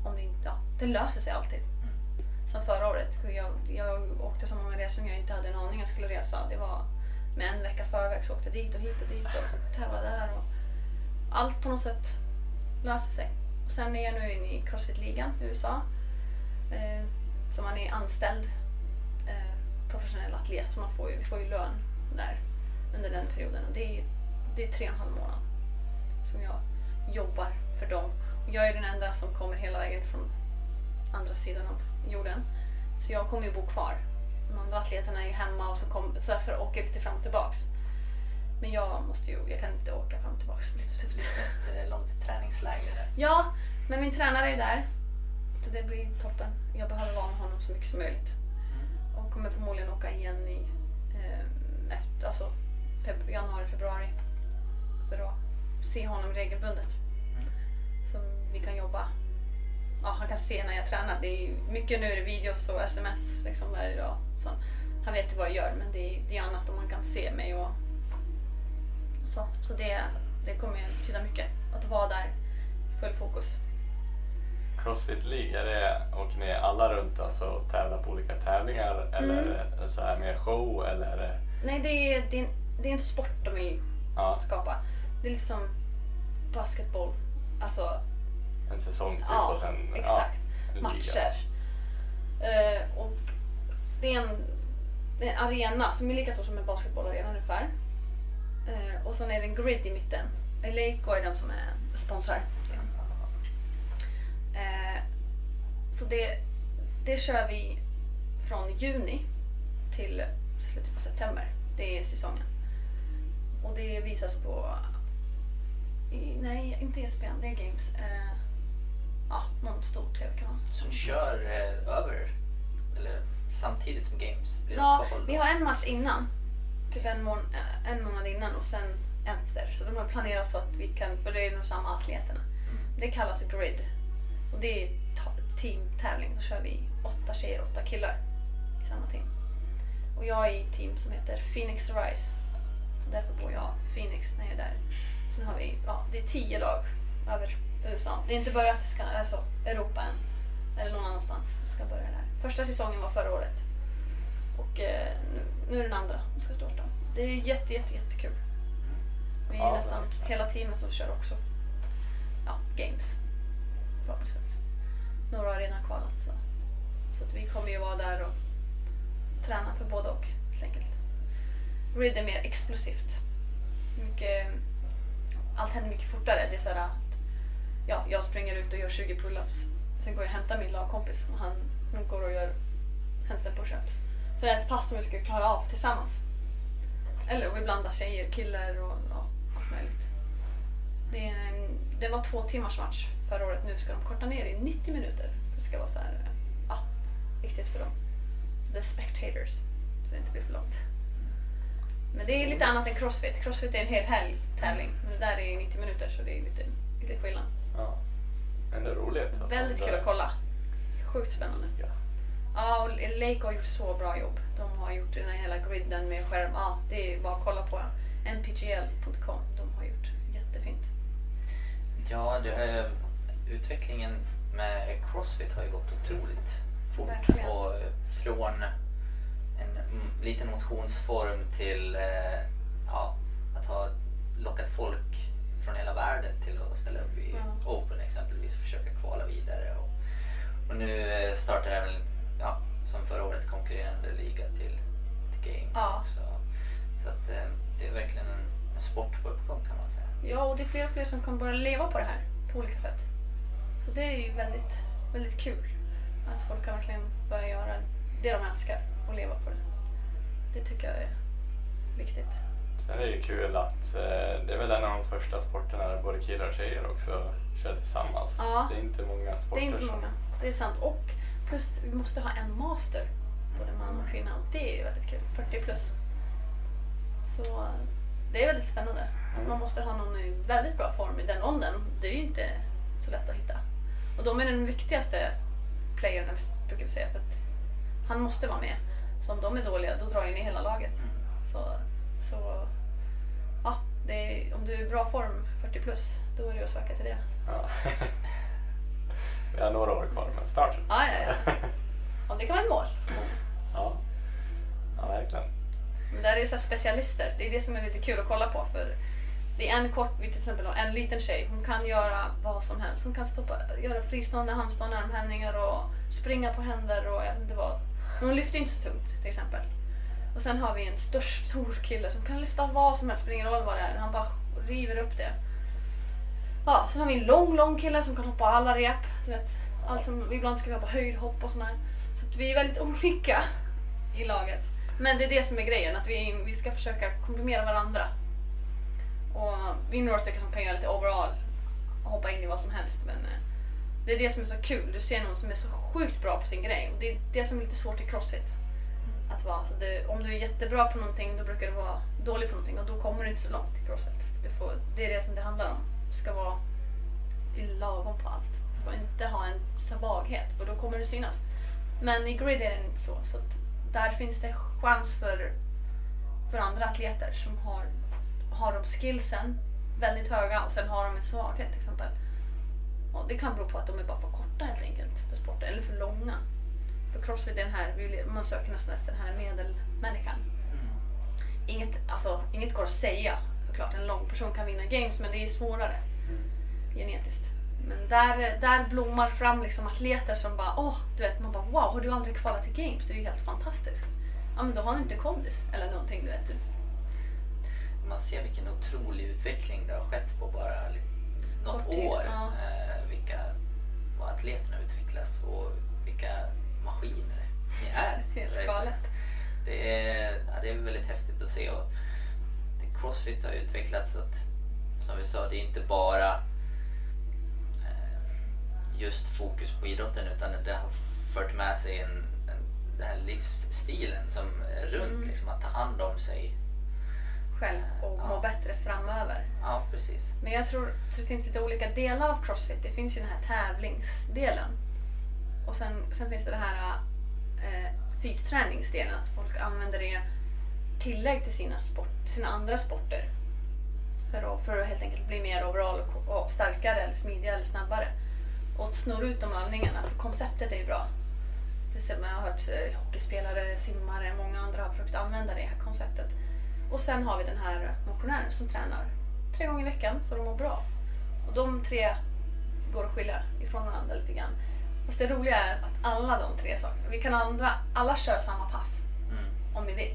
Om det, inte, ja, det löser sig alltid. Som förra året, jag, jag åkte så många resor som jag inte hade en aning jag skulle resa. Det var med en vecka förväg så åkte jag dit och hit och dit och tävlade där. Och allt på något sätt löste sig. Och sen är jag nu inne i Crossfit-ligan i USA. Eh, så man är anställd eh, professionell atlet så man får ju, vi får ju lön där under den perioden. Och det är, det är tre och en halv månad som jag jobbar för dem. Och jag är den enda som kommer hela vägen från andra sidan av jorden. Så jag kommer ju bo kvar. De andra atleterna är ju hemma och så, kom, så därför åker jag lite fram och tillbaks. Men jag måste ju, jag kan inte åka fram och tillbaks, det blir tufft. Ett eh, långt träningsläger där. Ja, men min tränare är där. Så det blir toppen. Jag behöver vara med honom så mycket som möjligt. Och kommer förmodligen åka igen i eh, efter, alltså, feb- januari, februari. För att se honom regelbundet. Så vi kan jobba. Ja, han kan se när jag tränar. Det är mycket nu är det videos och sms liksom varje dag. Så han vet ju vad jag gör men det är, det är annat om man kan se mig och så. Så det, det kommer betyda mycket. Att vara där full fokus. Crossfit League, är det, åker ni alla runt alltså, och tävlar på olika tävlingar eller Mm. så här mer show eller Nej, det är, det är, en, det är en sport de vill ja, skapa. Det är liksom basketboll. Alltså, en säsong typ ja, och sen exakt. ja, matcher. Eh, och det är, en, det är en arena som är lika stor som en basketbollarena ungefär. Eh, och sen är det en grid i mitten. Eleiko är de som är sponsrar. Eh, så det, det kör vi från juni till slutet på september. Det är säsongen. Och det visas på... I, nej, inte ESPN, det är Games. Eh, ja, någon stor tv-kanal. Ni kör eh, över, eller samtidigt som games? Blir Ja, uppehåll då? vi har en match innan. Typ en, mån eh, en månad innan och sen efter. Så de har planerat så att vi kan, för det är nog samma atleterna. Det kallas grid. Och det är ta- teamtävling. Då kör vi åtta tjejer och åtta killar i samma team. Och jag är i ett team som heter Phoenix Rise. Och därför bor jag Phoenix när jag är där. Sen har vi, ja, det är tio lag över USA. Det är inte börjat, ska, alltså Europa än. Eller någon annanstans. Det ska börja där. Första säsongen var förra året. Och eh, nu, nu är den andra som ska starta. Det är jätte, jätte, jättekul. Vi är Ja, nästan verkligen. hela teamet som kör också. Ja, games. Förhoppningsvis. Några har redan kvalat så. Så att vi kommer ju vara där och träna för både och helt enkelt. Grid är mer explosivt. mycket, allt händer mycket fortare. Det är så här ja, jag springer ut och gör 20 pull-ups. Sen går jag och hämtar min lagkompis och han, han går och gör handstand push-ups. Så det är ett pass som vi ska klara av tillsammans. Eller och vi blandar tjejer, killar och ja, allt möjligt. Det, en, det var två timmars match förra året. Nu ska de korta ner i 90 minuter. Det ska vara så här, ja, viktigt för dem. The spectators. Så det inte blir för långt. Men det är lite annat än crossfit. Crossfit är en hel helg tävling. Men det där är 90 minuter så det är lite, lite skillnad. Ja. Är roligt. att Väldigt de kul där- att kolla. Sjukt spännande. Ja. Ja, och Lake har gjort så bra jobb. De har gjort den här hela griden med skärm. Ja, det är bara att kolla på npgl.com. De har gjort jättefint. Ja, det, eh, utvecklingen med Crossfit har ju gått otroligt fort. Verkligen. Och eh, från en mm, liten motionsform till eh, ja, att ha lockat folk från hela världen till att ställa upp i Ja. Open exempelvis och försöka kvala vidare. Och, och nu startar även, ja, som förra året, konkurrerande liga till, till Games Ja. också. Så att, eh, det är verkligen en, en sport på uppgång kan man säga. Ja, och det är fler och fler som kommer börja leva på det här på olika sätt. Så det är ju väldigt, väldigt kul att folk kan verkligen börja göra det de älskar och leva på det. Det tycker jag är viktigt. Sen är det ju kul att eh, det är väl en av de första sporterna där både killar och tjejer också kör tillsammans. Ja. Det är inte många Det sporter är inte många, det är sant. Och plus vi måste ha en master, både man och kvinna. Det är ju väldigt kul, 40 plus. Så det är väldigt spännande. Att man måste ha någon i väldigt bra form i den åldern. Det är ju inte så lätt att hitta. Och de är den viktigaste playern, brukar vi säga. För att han måste vara med. Så om de är dåliga, då drar ju ner hela laget. Så, så ja, är, om du är i bra form 40 plus, då är det att söka till det. Ja. Vi har några år kvar men start. Ja, ja, ja. Och det kan vara ett mål. Ja. ja, verkligen. Men där är så specialister. Det är det som är lite kul att kolla på. För det är en kort, till exempel en liten tjej. Hon kan göra vad som helst. Hon kan stoppa, göra fristående handstående armhävningar och springa på händer och jag vet inte vad. Men hon lyfter inte så tungt till exempel. Och sen har vi en störst, stor kille som kan lyfta vad som helst, spelar ingen roll vad det är. Han bara river upp det. Ja, sen har vi en lång, lång kille som kan hoppa alla rep. Du vet, allt som, ibland ska vi hoppa höjdhopp och sådär. Så att vi är väldigt [laughs] olika i laget. Men det är det som är grejen, att vi, vi ska försöka komprimera varandra. Och vi är några stycken som kan göra lite overall och hoppa in i vad som helst. Men eh, det är det som är så kul. Du ser någon som är så sjukt bra på sin grej. Och det är det som är lite svårt i crossfit. Att vara, så du, om du är jättebra på någonting då brukar du vara dålig på någonting och då kommer du inte så långt i crossfit. Du får, det är det som det handlar om. Du ska vara lagom på allt. Du får inte ha en svaghet för då kommer du synas. Men i grid är det inte så. så att där finns det chans för, för andra atleter som har, har de skillsen väldigt höga och sen har de en svaghet till exempel. Och det kan bero på att de är bara för korta helt enkelt för sporten, eller för långa. För crossfit är den här, man söker nästan efter den här medelmänniskan. Inget, alltså, inget går att säga såklart, en lång person kan vinna games men det är svårare genetiskt. Men där, där blommar fram liksom atleter som bara, åh, du vet, man bara wow, har du aldrig kvalat till games? Du är ju helt fantastisk. Ja men då har du inte kondis eller någonting, du vet. Man ser vilken otrolig utveckling det har skett på bara något år. ja. Eh, vilka, vad atleterna utvecklas och vilka maskiner ni är. [laughs] Helt galet. Det är, ja, det är väldigt häftigt att se. Och Crossfit har utvecklats att, som vi sa, det är inte bara eh, just fokus på idrotten utan det har fört med sig en, en, den här livsstilen som är runt Mm. liksom, att ta hand om sig. Själv och må Ja. bättre framöver. Ja, precis. Men jag tror att det finns lite olika delar av crossfit. Det finns ju den här tävlingsdelen. Och sen, sen finns det den här eh, fysträningsdelen. Att folk använder det tillägg till sina, sport, sina andra sporter. För att, för att helt enkelt bli mer overall och, och starkare, eller smidigare eller snabbare. Och snurra ut de övningarna. För konceptet är ju bra. Det ser jag har hört eh, hockeyspelare, simmare, många andra har försökt använda det här konceptet. Och sen har vi den här motionären som tränar tre gånger i veckan för att må bra. Och de tre går att skilja ifrån varandra lite grann. Fast det roliga är att alla de tre sakerna, vi kan andra, alla kör samma pass Mm. om vi vill.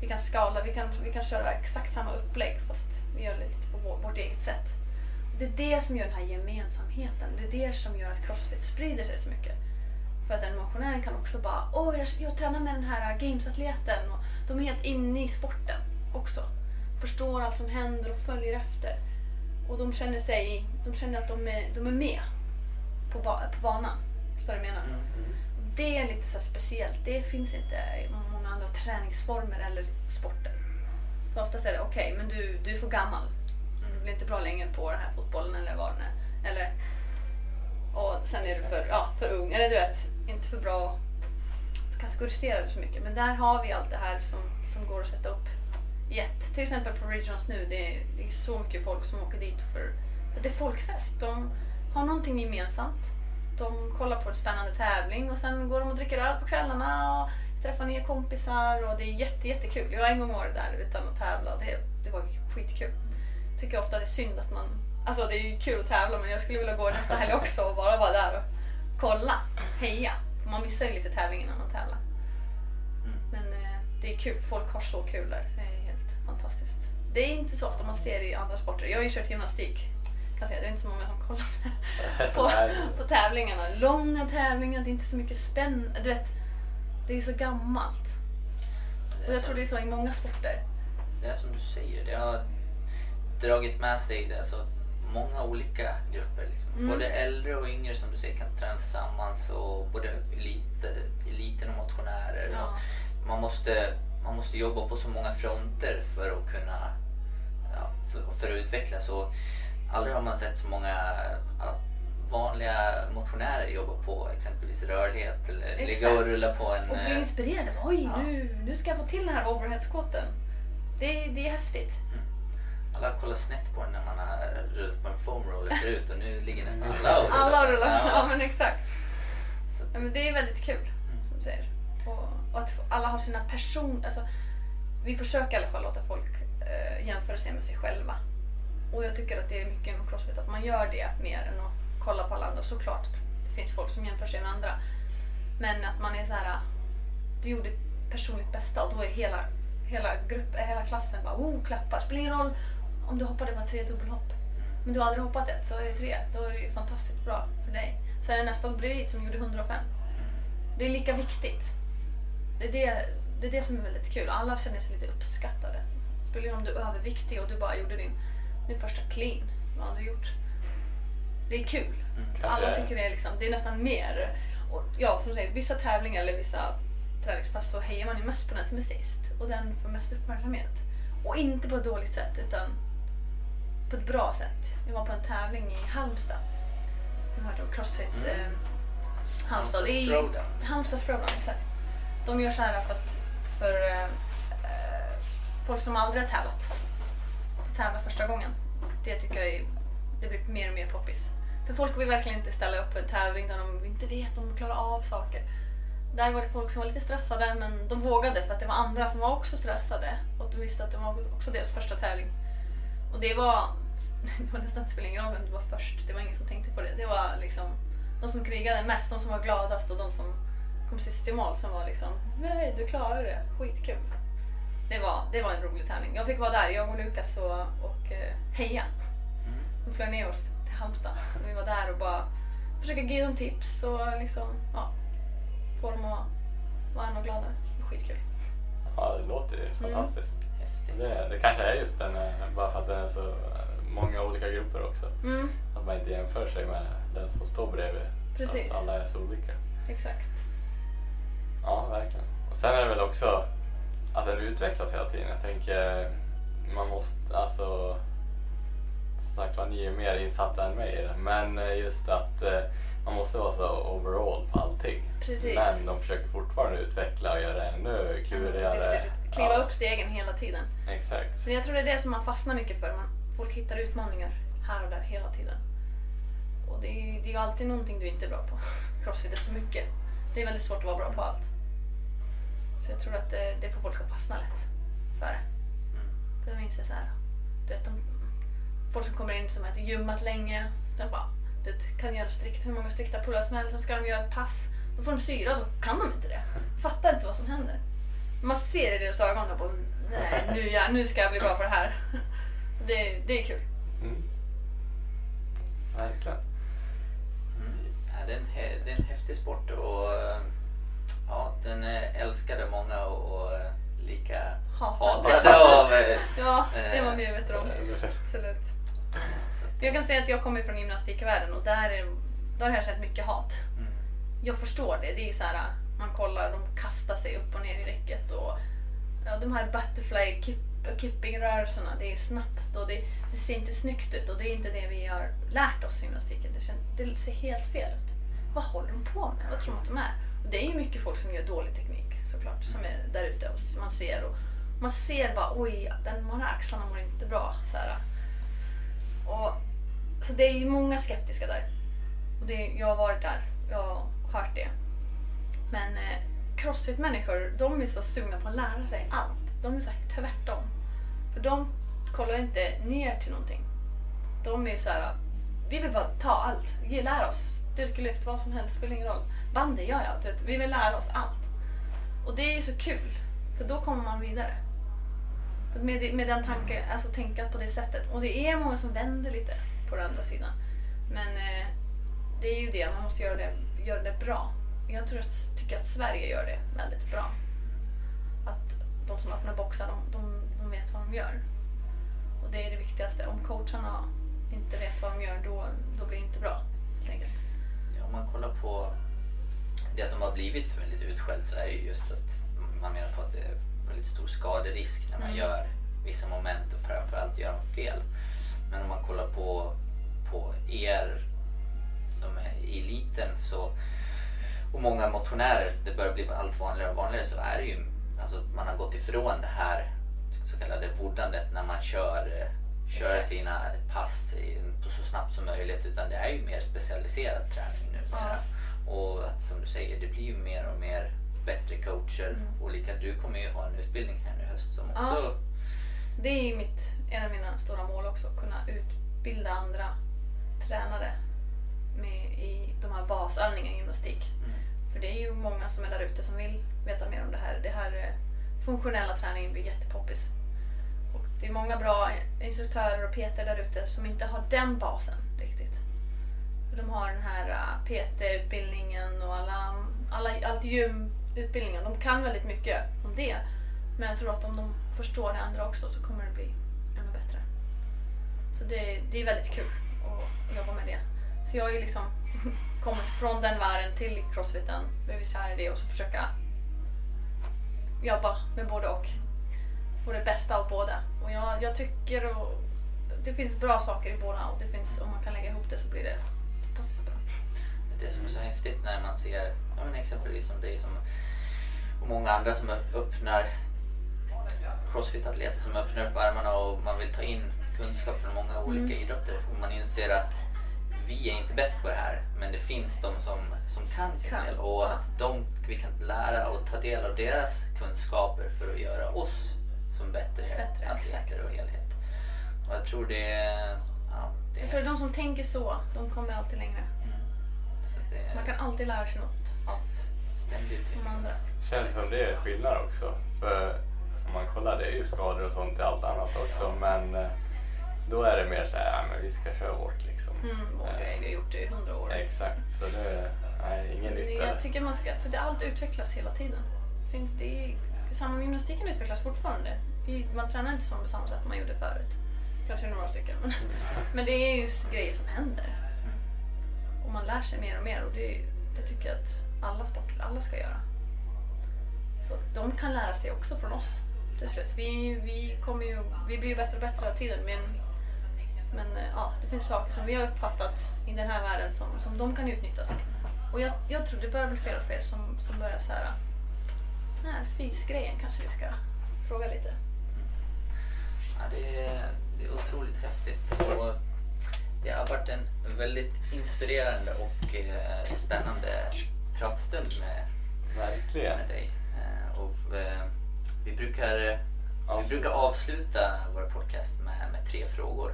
vi kan skala, vi kan, vi kan köra exakt samma upplägg fast vi gör det lite på vår, vårt eget sätt. Det är det som gör den här gemensamheten. Det är det som gör att Crossfit sprider sig så mycket. För att en motionär kan också bara Åh, jag, jag tränar med den här gamesatleten. Och de är helt inne i sporten också. Förstår allt som händer och följer efter. Och de känner sig, de känner att de är, de är med på, ba, på banan. Förstår du vad jag menar? Mm. Det är lite så speciellt. Det finns inte i många andra träningsformer eller sporter. För oftast är det okej, men du, du är för gammal. Du blir inte bra längre på den här fotbollen eller vad den är. Eller, och sen är du för, ja, för ung. Eller du vet, inte för bra kategoriserade så mycket. Men där har vi allt det här som, som går att sätta upp i ett. Till exempel på Regions nu, det är, det är så mycket folk som åker dit för, för det är folkfest. De har någonting gemensamt. De kollar på en spännande tävling och sen går de och dricker öl på kvällarna och träffar nya kompisar och det är jätte, jättekul. Jag har en gång varit där utan att tävla och det, det var skitkul. Jag tycker ofta det är synd att man... Alltså det är kul att tävla men jag skulle vilja gå nästa helg också och bara vara där och kolla, heja. För man missar ju lite tävlingen när man tävlar. Men eh, det är kul, folk har så kul där. Det är helt fantastiskt. Det är inte så ofta man ser det i andra sporter. Jag har ju kört gymnastik. Kan säga. Det är inte så många som kollar [laughs] på, på tävlingarna. Långa tävlingar, det är inte så mycket spänn. Du vet, det är så gammalt. Och jag tror det är så i många sporter. Det är som du säger, det har dragit med sig det, alltså, många olika grupper. Liksom. Mm. Både äldre och yngre som du säger kan träna tillsammans och både elit, eliten och motionärer. Ja. Och man, måste, man måste jobba på så många fronter för att kunna ja, för, för att utvecklas. Och aldrig har man sett så många vanliga motionärer jobba på exempelvis rörlighet eller ligga Exakt. och rulla på en... Och bli eh, inspirerade. Oj, Ja. nu, nu ska jag få till den här overhead-squatten. Det, är- det är häftigt. Alla kollar snett på den när man har rullat på en foam roller [laughs] förut och nu ligger nästan alla och. Alla rullar. Ja, Ja. men exakt. Så men det är väldigt kul, som du säger. Och, och att alla har sina person... Alltså, vi försöker i alla fall låta folk eh, jämföra sig med sig själva. Och jag tycker att det är mycket inom crossfit att man gör det mer än att kolla på alla andra. Såklart, det finns folk som jämför sig med andra. Men att man är så här... Du gjorde personligt bästa och då är hela, hela, grupp, eh, hela klassen bara oh, klappar. Spelar ingen roll om du hoppade bara tre dubbelhopp. Men du har aldrig hoppat ett, så är det tre. Då är det ju fantastiskt bra för dig. Sen är det nästa bredvid som gjorde 105. Det är lika viktigt. Det är det, det är det som är väldigt kul. Alla känner sig lite uppskattade. Det spelar ingen roll om du är överviktig och du bara gjorde din, din första clean. Du har aldrig gjort. Det är kul. Kanske Alla tycker det är, liksom, det är nästan mer. Och ja, som säger, vissa tävlingar eller vissa träningspass så hejar man ju mest på den som är sist. Och den får mest uppmärksamhet. Och inte på ett dåligt sätt utan på ett bra sätt. Jag var på en tävling i Halmstad. Jag har om Crossfit Mm. eh, Halmstad. Det är ju-. Halmstad Throwdown, exakt. De gör så här för för eh, eh, folk som aldrig har tävlat tävla första gången. Det tycker jag är, det blir mer och mer poppis. För folk vill verkligen inte ställa upp på en tävling där de inte vet om de klarar av saker. Där var det folk som var lite stressade men de vågade för att det var andra som var också stressade och de visste att det var också deras första tävling. Och det var, [laughs] det var nästan spelade ingen roll vem du var först, det var ingen som tänkte på det. Det var liksom de som krigade mest, de som var gladast och de som kom sist i mål som var liksom nej du klarade det, skitkul. Det var, det var en rolig tävling. Jag fick vara där, jag och Lukas och, och eh, heja. De flög ner oss till Halmstad. Så vi var där och bara försöka ge dem tips och liksom, ja, få dem att vara ännu gladare. Skitkul. Ja, det låter ju fantastiskt. Häftigt. Det, det kanske är just den, eh, bara för att det är så eh, många olika grupper också. Mm, Att man inte jämför sig med den som står bredvid. Precis. Att alla är så olika. exakt. Ja, verkligen. Och sen är det väl också att den utvecklas hela tiden. Jag tänker man måste, alltså som sagt var, ni är mer insatta än mig i det. Men eh, just att eh, man måste vara så overall på allting. Precis. Men de försöker fortfarande utveckla och göra det ännu klurigare. Kliva Ja, upp stegen hela tiden. Exakt. Men jag tror det är det som man fastnar mycket för. Man, folk hittar utmaningar här och där hela tiden. Och det är, det är ju alltid någonting du inte är bra på. [laughs] Crossfit är så mycket. Det är väldigt svårt att vara bra på allt. Så jag tror att det, det får folk att fastna lätt för det. För de inser så här, du vet, de, folk som kommer in som har gymmat länge, sen bara, du vet, kan göra strikt, hur många strikta pull-ups som helst, sen ska de göra ett pass. Då får de syra så kan de inte det. Fattar inte vad som händer. Man ser i deras ögon och bara, nej nu, ja, nu ska jag bli bra på det här. Det, det är kul. Mm. Verkligen. Mm. Ja, det, är en, det är en häftig sport och eh, den är älskad av många och, och eh, lika Hatad. hatade av... eh, [laughs] Ja, det är man medveten om. Eh, Absolut. Jag kan säga att jag kommer från gymnastikvärlden och där, är, där har jag sett mycket hat. mm. Jag förstår det. Det är så här, man kollar, de kastar sig upp och ner i räcket och ja, de här butterfly kip, kipping-rörelserna, det är snabbt och det, det ser inte snyggt ut och det är inte det vi har lärt oss i gymnastiken. Det, det ser helt fel ut. Vad håller de på med? Vad tror de att de är? Det är ju mycket folk som gör dålig teknik såklart, som är där ute och man ser och man ser bara oj, den, de här axlarna mår inte bra. Så, här. Och, så det är ju många skeptiska där. Och det, jag har varit där, jag har hört det. Men eh, crossfit-människor, de är så sugna på att lära sig allt. De är så här tvärtom. För de kollar inte ner till någonting. De är så här, vi vill bara ta allt. Lära oss. Styrkelyft, vad som helst, spelar ingen roll. Bandy gör jag. vet. Vi vill lära oss allt. Och det är så kul. För då kommer man vidare. Med, med den tanken, alltså tänka på det sättet. Och det är många som vänder lite på den andra sidan. Men eh, det är ju det, man måste göra det, göra det bra. Jag tror att, tycker att Sverige gör det väldigt bra. Att de som öppnar boxar, de, de, de vet vad de gör. Och det är det viktigaste. Om coacherna inte vet vad de gör, då, då blir det inte bra. Helt enkelt. Om man kollar på det som har blivit väldigt utskällt så är det ju just att man menar på att det är väldigt stor skaderisk när man Mm. gör vissa moment och framförallt gör de fel. Men om man kollar på, på er som är i eliten så, och många motionärer, det börjar bli allt vanligare och vanligare, så är det ju alltså att man har gått ifrån det här så kallade vårdandet när man kör, kör Exakt. sina pass så snabbt som möjligt utan det är ju mer specialiserad träning nu. Ja. Och att som du säger, det blir ju mer och mer bättre coacher. Mm. Olika, du kommer ju ha en utbildning här nu i höst som också... Det är ju mitt, en av mina stora mål också, att kunna utbilda andra tränare med, i de här basövningarna i gymnastik. Mm. För det är ju många som är där ute som vill veta mer om det här. Det här eh, funktionella träningen blir jättepoppis. Det är många bra instruktörer och PT där ute som inte har den basen riktigt. De har den här äh, PT-utbildningen och alla, alla, allt gymutbildningen. De kan väldigt mycket om det. Men jag tror att om de förstår det andra också så kommer det bli ännu bättre. Så det, det är väldigt kul att jobba med det. Så jag har ju liksom [laughs] kommit från den världen till crossfiten, blivit kär i det och så försöka jobba med både och. Få det bästa av båda. Och jag, jag tycker och, det finns bra saker i båda och det finns, om man kan lägga ihop det så blir det fantastiskt bra. Det som är så häftigt när man ser ja, men exempelvis som dig som, och många andra som öppnar crossfit-atleter som öppnar upp armarna och man vill ta in kunskap från många olika Mm. idrotter. Och man inser att vi är inte bäst på det här men det finns de som, som kan sin del och att de, vi kan lära och ta del av deras kunskaper för att göra oss som bättre, Bättre, atleter exakt. och helhet. Och jag tror det. Ja, det Jag tror att de som tänker så, de kommer alltid längre. Mm. Det Man kan alltid lära sig något av ständig utveckling. Känns som det är skillnad också. För om man kollar, det är ju skador och sånt i allt annat också. Men eh, då är det mer så här, ja, men vi ska köra vårt liksom. Mm, och Eh, vi har gjort det i hundra år. Exakt, så det är nej, ingen nytta. Jag tycker man ska, för det, allt utvecklas hela tiden. Det är, samma gymnastiken utvecklas fortfarande. Man tränar inte som på samma sätt man gjorde förut. Kanske några stycken. Men, [laughs] men det är just grejer som händer. Och man lär sig mer och mer och det, det tycker jag att alla sporter, alla ska göra. Så att de kan lära sig också från oss till slut. Vi, vi, kommer ju, vi blir ju bättre och bättre hela tiden men, men eh, ja, det finns saker som vi har uppfattat i den här världen som, som de kan utnyttja sig. Och jag, jag tror det börjar bli fler och fler som, som börjar så här. Den här fysgrejen kanske vi ska fråga lite. Ja, det, är, det är otroligt häftigt. Och det har varit en väldigt inspirerande och eh, spännande pratstund med, Verkligen. med dig. Eh, och, eh, vi, brukar, vi Avsluta. brukar avsluta vår podcast med, med tre frågor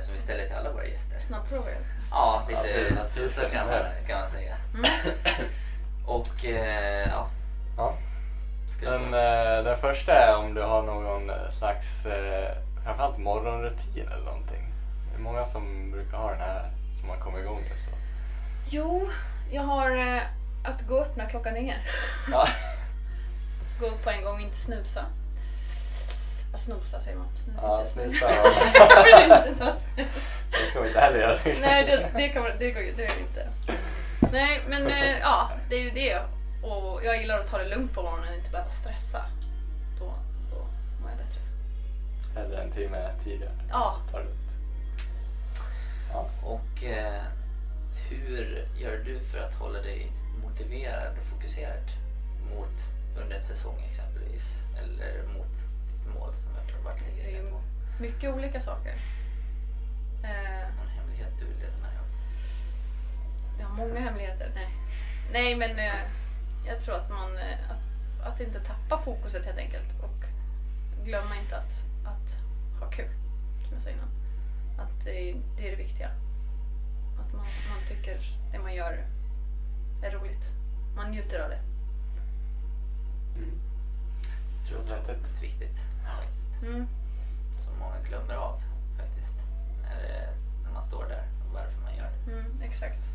som vi ställer till alla våra gäster. Snabbfrågor. Ja, Ja, lite är så, så kan, man, kan man säga. Mm. [laughs] och ja, Ja. Ta? eh, den första är om du har någon eh, slags, eh, framförallt morgonrutin eller någonting. Det är många som brukar ha den här som man kommer igång med. Så. Jo, jag har eh, att gå upp när klockan ringer. Ja. [laughs] Gå upp på en gång och inte snusa. Ja, snosa säger man. Snu, Ja, inte snus. snusa. Jag [laughs] vill inte ta snus. Det ska vi inte heller göra. Nej, det, det, kan, man- det, det är det inte. Nej, men eh, ja, det är ju det. Och jag gillar att ta det lugnt på morgonen och inte behöva stressa. Då, då mår jag bättre. Eller en timme tidigare. Ja. Ta det lugnt. Ja. Och eh, hur gör du för att hålla dig motiverad och fokuserad mot under en säsong exempelvis? Eller mot ditt mål som jag tror varit inne på? mycket olika saker. Eh, Någon hemlighet du vill dela med dig av? Jag har många hemligheter. Nej, Nej men eh, jag tror att man eh, att, att inte tappa fokuset helt enkelt och glömma inte att, att ha kul, som jag sa innan. Att det är, det är det viktiga. Att man, man tycker det man gör är roligt. Man njuter av det. Mm. Jag tror att det är väldigt viktigt faktiskt. Mm. Som många glömmer av faktiskt. När, det, när man står där och varför man gör det. Mm, exakt.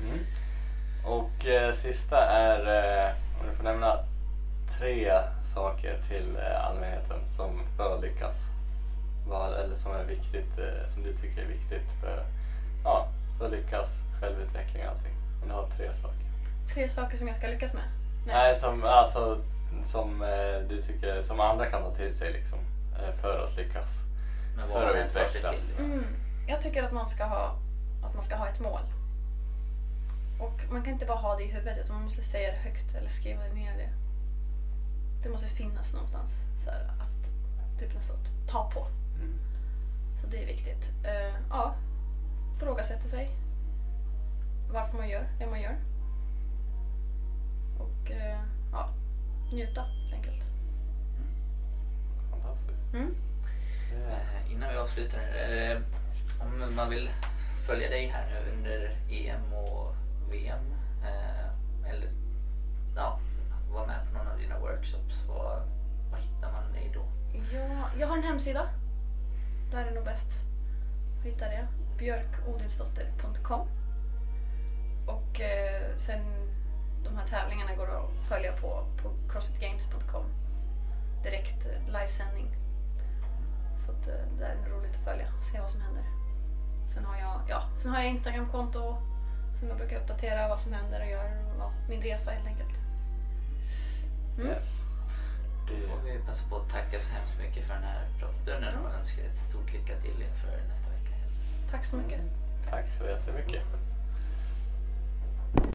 Mm. Och eh, sista är, eh, om du får nämna tre saker till eh, allmänheten som bör lyckas. Vad, eller som är viktigt, eh, som du tycker är viktigt för, ja, för att lyckas, självutveckling och allting. Om du har tre saker. Tre saker som jag ska lyckas med. Nej, som, alltså, som eh, du tycker, som andra kan ta till sig liksom, eh, för att lyckas. Men För att utvecklas. till. Liksom. Mm. Jag tycker att man ska ha, att man ska ha ett mål. Och man kan inte bara ha det i huvudet utan man måste säga det högt eller skriva ner det. Det måste finnas någonstans så här, att typ nästan ta på. Mm. Så det är viktigt. Eh, ja, frågasätta sig. Varför man gör det man gör. Och eh, ja, njuta helt enkelt. Fantastiskt. Mm. Eh, Innan vi avslutar, eh, om man vill följa dig här nu under EM och VM eh, eller ja, vara med på någon av dina workshops, vad, vad hittar man dig då? Ja, jag har en hemsida. Där är nog bäst att hitta det. björkodelsdotter.com Och eh, sen de här tävlingarna går att följa på, på crossfitgames.com. Direkt eh, livesändning. Så att, eh, där är det roligt att följa, se vad som händer. Sen har jag, ja, sen har jag Instagramkonto som jag brukar uppdatera vad som händer och gör ja, min resa helt enkelt. Mm. yes. Då får vi passa på att tacka så hemskt mycket för den här pratstunden och önska ett stort lycka till inför nästa vecka. Tack så mycket. tack så jättemycket.